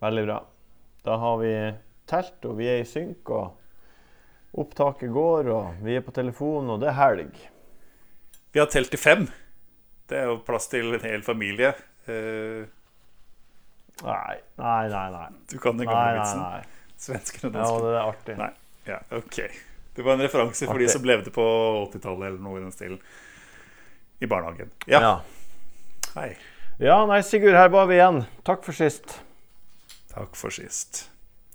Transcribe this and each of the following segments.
Veldig bra. Da har vi telt, og vi er i synk, og opptaket går, og vi er på telefonen, og det er helg. Vi har telt til fem. Det er jo plass til en hel familie. Uh... Nei, nei, nei. nei. du kan den gamle vitsen. nei. Svenskene og Ja, det er artig. Nei. Ja, ok. Det var en referanse for de som levde på 80-tallet eller noe i den stilen. I barnehagen. Ja. Ja. Hei. ja, nei, Sigurd, her var vi igjen. Takk for sist. Takk for sist.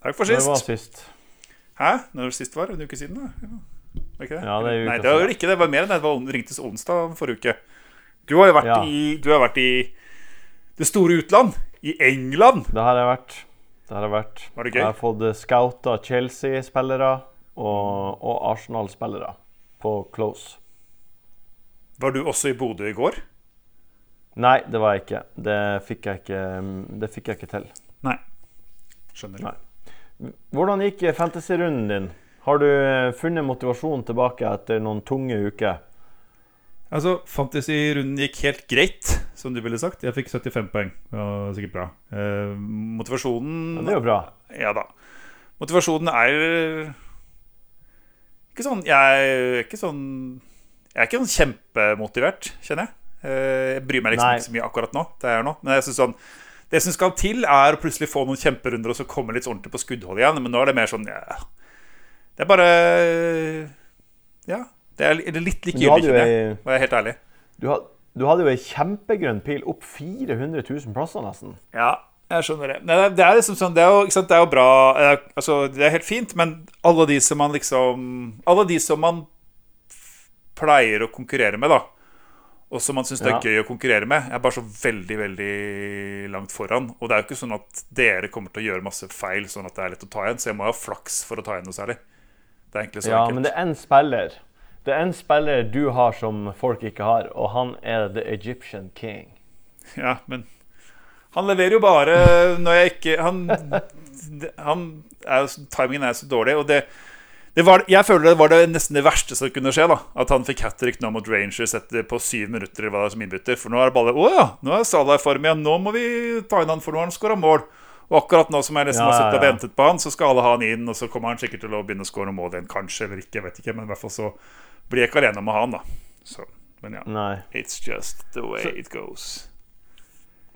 Takk for sist. Det var sist. Hæ? Når det sist var? En uke siden? da? Ja. Var ikke det? Ja, det er uka Nei, det var ikke det. Det var mer enn det. Det var ringtes onsdag forrige uke. Du har jo vært, Ja. i, du har vært i det store utland. I England. Det har jeg vært. Det har jeg vært. Var det gøy? Jeg har fått eh, scouta Chelsea-spillere og, og Arsenal-spillere på close. Var du også i Bodø i går? Nei, det var jeg ikke. Det fikk jeg ikke, det fikk jeg ikke til. Nei. Skjønner. Nei. Hvordan gikk fantasy-runden din? Har du eh, funnet motivasjon tilbake etter noen tunge uker? Altså, Fantasy-runden gikk helt greit, som du ville sagt. Jeg fikk 75 poeng. Det var sikkert bra. Eh, motivasjonen Ja, det er jo bra. Ja da. Motivasjonen er ikke sånn Jeg er ikke sånn Jeg er ikke sånn kjempemotivert, kjenner jeg. Eh, Jeg bryr meg liksom Nei. ikke så mye akkurat nå. Det er nå. Men jeg synes sånn det som skal til, er å plutselig få noen kjemperunder og så komme litt ordentlig på skuddhold igjen. Men nå er det mer sånn ja, Det er bare Ja. Det er litt likegyldig, kjenner jeg. Må jeg være helt ærlig. du had, du hadde jo ei kjempegrønn pil opp 400 000 plasser, nesten. Ja, jeg skjønner det. Nei, det er liksom sånn Det er jo, sant, det er jo bra er, Altså, det er helt fint, men alle de som man liksom Alle de som man pleier å konkurrere med, da, og som man syns det er Ja. gøy å konkurrere med, Jeg er bare så veldig, veldig langt foran. Og det er jo ikke sånn at dere kommer til å gjøre masse feil, sånn at det er lett å ta igjen. Så jeg må ha flaks for å ta igjen noe særlig. Det er egentlig så Ja, enkelt. men det er en spiller. Det er en spiller du har som folk ikke har, og han er the Egyptian king. Ja, men han leverer jo bare når jeg ikke Han, han er Timingen er så dårlig. Og det var, jeg føler det var det nesten det verste som kunne skje. da At han fikk hat trick nå mot Rangers etter på syv minutter eller hva det er som innbytter. For nå er det bare Å ja, nå er Salah i form igjen. Nå må vi ta inn han, for nå har han skåra mål. Og akkurat nå som jeg liksom Ja, har sittet og ventet på han, så skal alle ha han inn, og så kommer han sikkert til å begynne å skåre noen mål igjen, kanskje, eller ikke, jeg vet ikke. Men i hvert fall så blir jeg ikke alene med han, da. Så, men ja. Nei. It's just the way Så- it goes.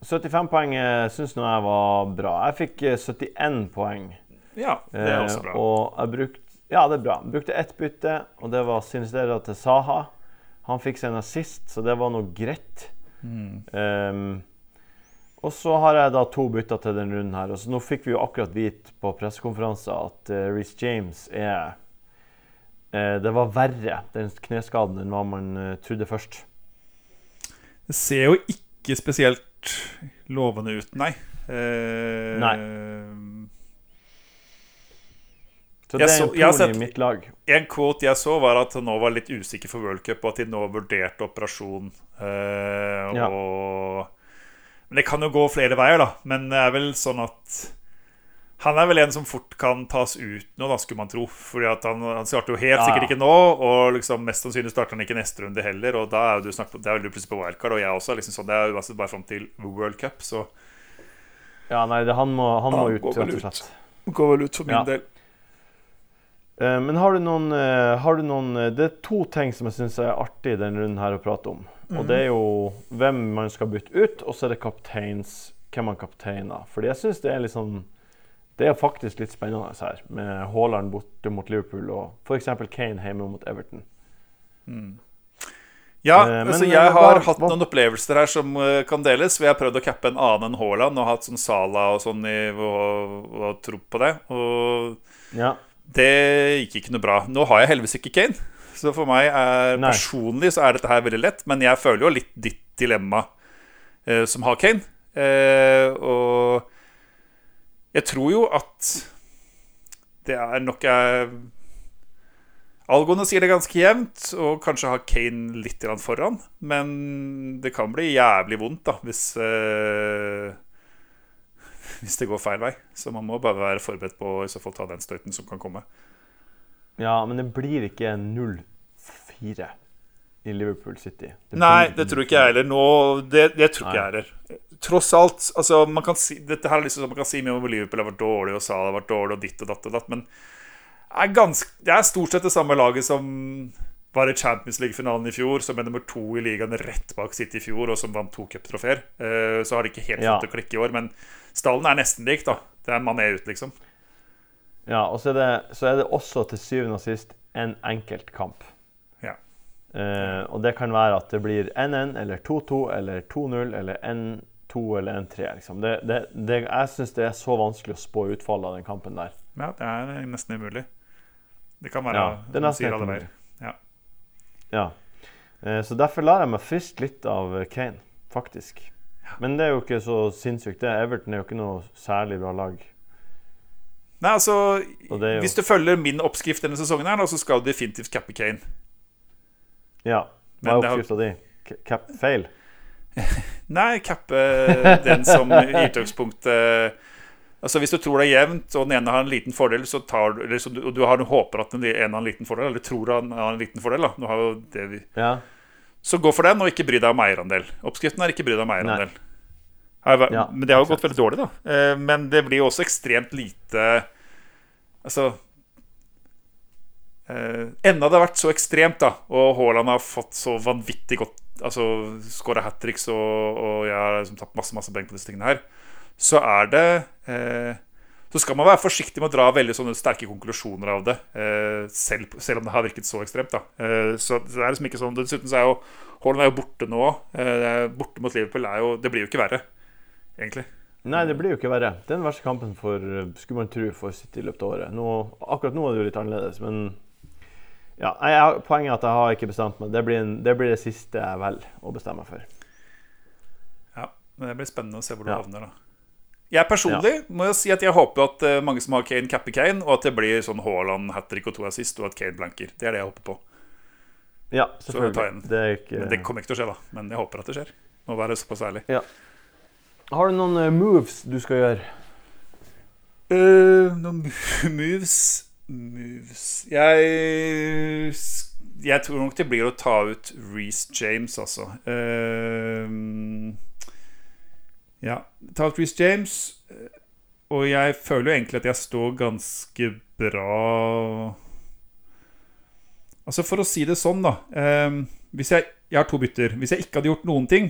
75 poeng syns nå jeg var bra. Jeg fikk eh, 71 poeng. Ja, det er også Eh. Og jeg brukte Ja, det er bra. Brukte ett bytte, og det var Sinistera til Saha. Han fikk seg en assist, så det var noe greit. Mm. Um, og så har jeg da to bytter til denne runden her. Og så nå fikk vi jo akkurat vite på pressekonferanser at uh, Reece James er uh, Det var verre, den kneskaden, enn hva man uh, trodde først. Det ser jo ikke spesielt lovende ut, nei. Uh, Nei. Så det er en sett- i mitt lag. En quote jeg så, var at han nå var litt usikker for World Cup, og at de nå vurderte operasjon. Eh, Ja. og, men det kan jo gå flere veier, da. Men det er vel sånn at han er vel en som fort kan tas ut nå, da, skulle man tro. Fordi han, han starter jo helt Ja, sikkert ikke nå, og liksom mest sannsynlig starter han ikke neste runde heller. Og da er du snakk, det er du plutselig på wildcard, og jeg også. Liksom sånn, det er jo altså bare fram til World Cup, så Ja, nei, det, han må, han må Han ut, rett og slett. går vel ut for min Ja. del. Eh, men har du noen, eh, har du noen eh, Det er to ting som jeg syns er artig i denne runden her å prate om. Og det er jo hvem man skal bytte ut, og så er det kapteins, hvem man kapteiner. Fordi jeg syns det er litt sånn Det er faktisk litt spennende her, med Haaland borte mot Liverpool og f.eks. Kane hjemme mot Everton. Ja, Eh, altså jeg har hatt noen opplevelser her som uh, kan deles. Vi har prøvd å cappe en annen enn Haaland og hatt sånn Sala og sånn i, og, og tro på det. Og Ja. Det gikk ikke noe bra. Nå har jeg heldigvis ikke Kane. Så for meg er personlig så er dette her veldig lett. Men jeg føler jo litt ditt dilemma eh, som har Kane. Eh, og jeg tror jo at det er nok jeg Algoene sier det ganske jevnt, og kanskje har Kane litt foran. Men det kan bli jævlig vondt da hvis eh, Hvis det går feil vei. Så man må bare være forberedt på å i så fall ta den støyten som kan komme. ja, men det blir ikke 0-4 i Liverpool City. Det Nei, det tror ikke jeg heller. Nå, det, det tror ikke jeg heller. tross alt altså, man kan si, Dette her er liksom sånn man kan si mye om Liverpool har vært dårlig, og Salah har vært dårlig, og ditt og datt og datt, men er ganske, det er stort sett det samme laget som var i Champions League-finalen i fjor, som er nummer to i ligaen rett bak City i fjor, og som vant to cuptrofeer. Uh, så har de ikke helt Ja. fått det å klikke i år, men stallen er nesten lik, da. Det er Mané ut, liksom. Ja, og så er, det, så er det også til syvende og sist en enkelt kamp. Ja. Eh, og det kan være at det blir 1-1 eller 2-2 eller 2-0 eller 1-2 eller 1-3. Liksom. Det, det, det, jeg syns det er så vanskelig å spå utfallet av den kampen der. Ja, det er nesten umulig. Det kan være Ja, det er nesten sier alle umulig. Ja. Eh, så derfor lar jeg meg friste litt av Kane, faktisk. Men det er jo ikke så sinnssykt. det. Everton er jo ikke noe særlig bra lag. Nei, altså jo- Hvis du følger min oppskrift denne sesongen, her, så skal du definitivt cappe Kane. Ja. Hva er har- oppskrifta di? Cap feil? Nei, cappe den som i utgangspunktet Altså Hvis du tror det er jevnt, og den ene har en liten fordel, så tar du, eller så du, og du har, håper at den ene har en liten fordel, eller tror han har en liten fordel, da. Du har jo det vi, Ja. så gå for den, og ikke bry deg om eierandel. Oppskriften er ikke bry deg om eierandel. Har Ja, men det har jo gått veldig dårlig, da. Eh, Men det blir jo også ekstremt lite Altså eh, Enda det har vært så ekstremt, da, og Haaland har fått så vanvittig godt Altså skåra hat tricks, og, og jeg har liksom tatt masse masse poeng på disse tingene her, så er det eh, Så skal man være forsiktig med å dra veldig sånne sterke konklusjoner av det, eh, selv, selv om det har virket så ekstremt. da eh, Så det er liksom ikke sånn Dessuten så er jo Haaland er jo borte nå. Borte mot Liverpool er jo Det blir jo ikke verre, egentlig. Nei, det blir jo ikke verre. Er den verste kampen for, skulle man tro, for City i løpet av året. Nå, akkurat nå er det jo litt annerledes, men ja, jeg, Poenget er at jeg har ikke bestemt meg. Det blir, en, det blir det siste jeg velger å bestemme meg for. Ja, men Det blir spennende å se hvor du Ja. havner. da Jeg personlig må jo si at jeg håper at eh, mange som har Kane, capper Kane, og at det blir sånn Haaland hat trick og to assist, og at Kane blanker. Det er det jeg håper på. Ja, selvfølgelig. Det ikke, Men det kommer ikke til å skje, da. Men jeg håper at det skjer. Må være såpass ærlig. Har du noen eh, moves du skal gjøre? Uh, noen moves Moves Jeg Jeg tror nok det blir å ta ut Reece James, altså. Eh, ja, ta ut Reece James. eh, Og jeg føler jo egentlig at jeg står ganske bra Altså, for å si det sånn, da eh, Hvis jeg, jeg har to bytter. Hvis jeg ikke hadde gjort noen ting,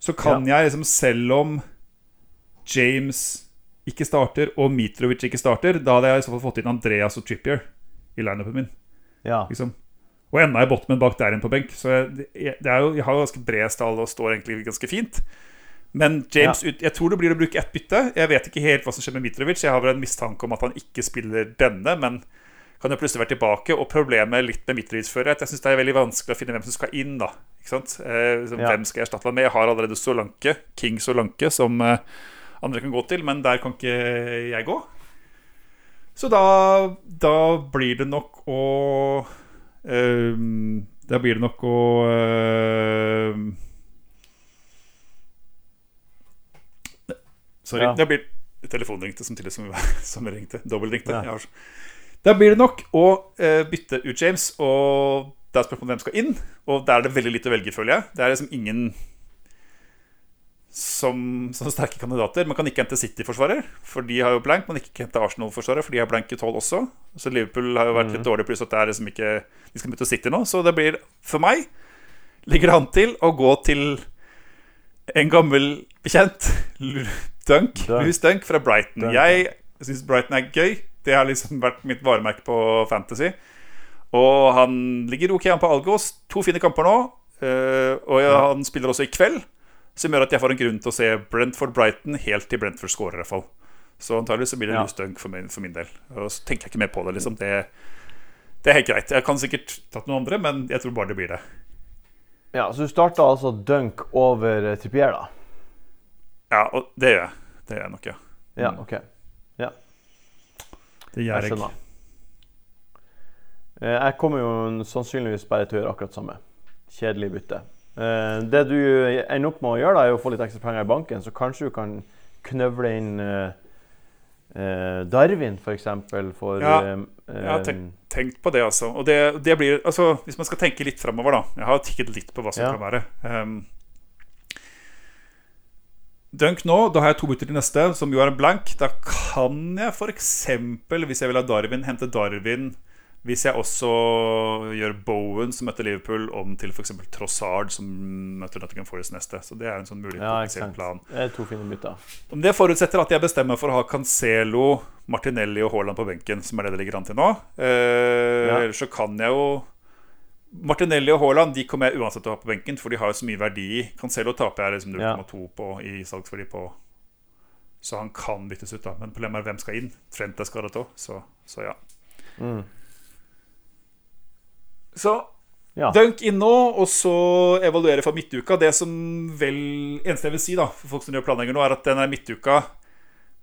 så kan jeg liksom, selv om James ikke starter, og Mitrovic ikke starter, da hadde jeg i så fall fått inn Andreas og Trippier i lineupen min. Ja. Liksom. Og enda i Botman bak der igjen på benk. Så jeg, jeg- det er jo, jeg har jo ganske bred stall og står egentlig ganske fint. Men James, ut, jeg tror det blir å bruke ett bytte. Jeg vet ikke helt hva som skjer med Mitrovic. Jeg har vel en mistanke om at han ikke spiller denne, men kan jo plutselig være tilbake. Og problemet litt med Mitrovic før er at jeg syns det er veldig vanskelig å finne hvem som skal inn. da Ikke sant? Eh, Ja. Hvem skal jeg erstatte ham med? Jeg har allerede Solanke, King Solanke, som eh, andre kan gå til, men der kan ikke jeg gå. Så da, da blir det nok å ehm, Da blir det nok å ehm, Sorry. Ja. Det blir Telefonen ringte samtidig som, som ringte. Dobbeltringte. Ja. Da blir det nok å uh, bytte ut James, og det er spørsmålet om hvem skal inn. Og der er det veldig lite å velge, føler jeg. Det er liksom ingen som, som sterke kandidater. Man kan ikke hente City-forsvarer, for de har jo blank. Man kan ikke hente Arsenal-forsvarer, for de har blank i 12 også. Så Liverpool har jo vært litt dårlig, pluss at det er liksom ikke De skal møte City nå. Så det blir, for meg, ligger det an til å gå til en gammel bekjent. Dunk. Louis Dunk fra Brighton. Dunk, Jeg syns Brighton er gøy. Det har liksom vært mitt varemerke på Fantasy. Og han ligger ok an på Algos. To fine kamper nå. eh, og han spiller også i kveld, som gjør at jeg får en grunn til å se Brentford-Brighton helt til Brentford scorer. i hvert fall Så antakeligvis blir det Ja. Dunk for min, for min del. Og så tenker jeg ikke mer på det. liksom Det, det er helt greit. Jeg kan sikkert tatt noen andre, men jeg tror bare det blir det. ja, Så du starta altså dunk over eh, Trippier, da? Ja, og det gjør jeg. Det gjør jeg nok, ja. Ja, Mm. OK. Ja, Det gjør jeg skjønner. Eh, Jeg kommer jo sannsynligvis bare til å gjøre akkurat samme. Kjedelig bytte. Eh, Det du ender opp med å gjøre, da, er å få litt ekstra penger i banken, så kanskje du kan knøvle inn eh, Darwin, f.eks., for, for Ja, jeg har tenkt, Tenkt på det, altså. Og det, det blir Altså, hvis man skal tenke litt framover, da Jeg har tikket litt på hva som Ja. kan være. Um, Dunk nå, da har jeg to bytter til neste, som jo er en blank. Da kan jeg f.eks., hvis jeg vil ha Darwin, hente Darwin hvis jeg også gjør Bowen, som møter Liverpool, om til f.eks. Trossard, som møter Nottingham Forest neste. Så det er en sånn mulig Ja, potensiell plan. Det er to fine bytter. Om det forutsetter at jeg bestemmer for å ha Cancelo, Martinelli og Haaland på benken, som er det det ligger an til nå. Eh, Ja. Ellers så kan jeg jo Martinelli og Haaland de kommer jeg uansett til å ha på benken, for de har jo så mye verdi. Cancelo taper jeg liksom 0,2 på i salgsverdi på. Så han kan byttes ut, da. Men problemet er hvem skal inn. Trent er skadet òg, så, så ja. Mm. Så Ja. Dunk inn nå, og så evaluere for midtuka. Det som vel Eneste jeg vil si, da, for folk som gjør planlegger nå, er at den er midtuka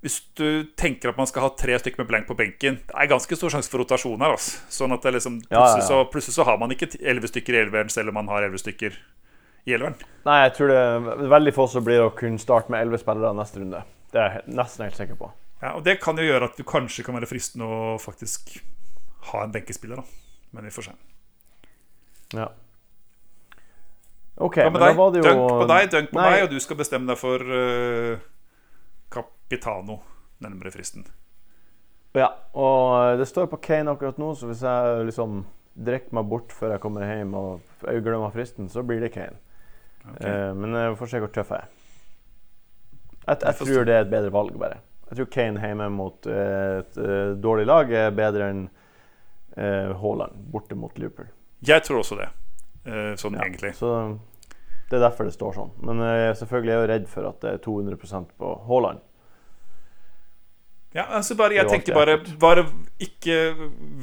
Hvis du tenker at man skal ha tre stykker med blank på benken Det er ganske stor sjanse for rotasjon her. Altså. Sånn at det liksom plutselig. Så, plutselig så har man ikke elleve stykker i elveren, selv om man har elleve stykker i elveren. Nei, jeg tror det er veldig få som blir å kunne starte med elleve spillere neste runde. Det er jeg nesten helt sikker på. Ja, og det kan jo gjøre at du kanskje kan være fristende å faktisk ha en benkespiller, da. Men vi får se. Ja. OK, men da var det jo Dunk på deg, dunk på Nei. meg, og du skal bestemme deg for uh, Capitano nærmere fristen. Ja, og det står på Kane akkurat nå, så hvis jeg liksom drikker meg bort før jeg kommer hjem og jeg glemmer fristen, så blir det Kane. Okay. Eh, men jeg får se hvor tøff jeg er. Jeg, jeg tror det er et bedre valg, bare. Jeg tror Kane hjemme mot eh, et eh, dårlig lag er bedre enn eh, Haaland borte mot Liverpool. Jeg tror også det, eh, sånn Ja, egentlig. Så det er derfor det står sånn. Men eh, selvfølgelig er jeg redd for at det er 200% på Haaland. Ja, altså bare, jeg tenker bare, bare ikke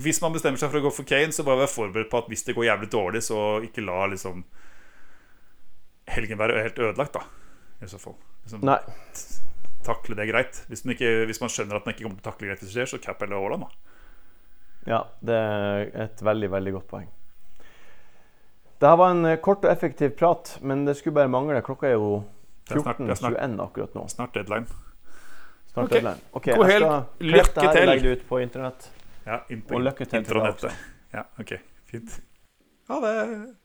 Hvis man bestemmer seg for å gå for Kane, så bare vær forberedt på at hvis det går jævlig dårlig, så ikke la liksom helgen være helt ødelagt, da. I så fall. Liksom, Nei. takle det greit. Hvis man, ikke, hvis man skjønner at man ikke kommer til å takle greit hvis det skjer, så cap eller Haaland, da. Ja, det er et veldig, veldig godt poeng. Det her var en eh, kort og effektiv prat, men det skulle bare mangle. Klokka er jo Det er snart- det er snart- 14.21 akkurat nå. Snart deadline. Snart Ok. deadline. Ok, God helg. Lykke til. legge det ut på internett. Ja, på Og lykke til også. Ja, ok. Fint. Ha det.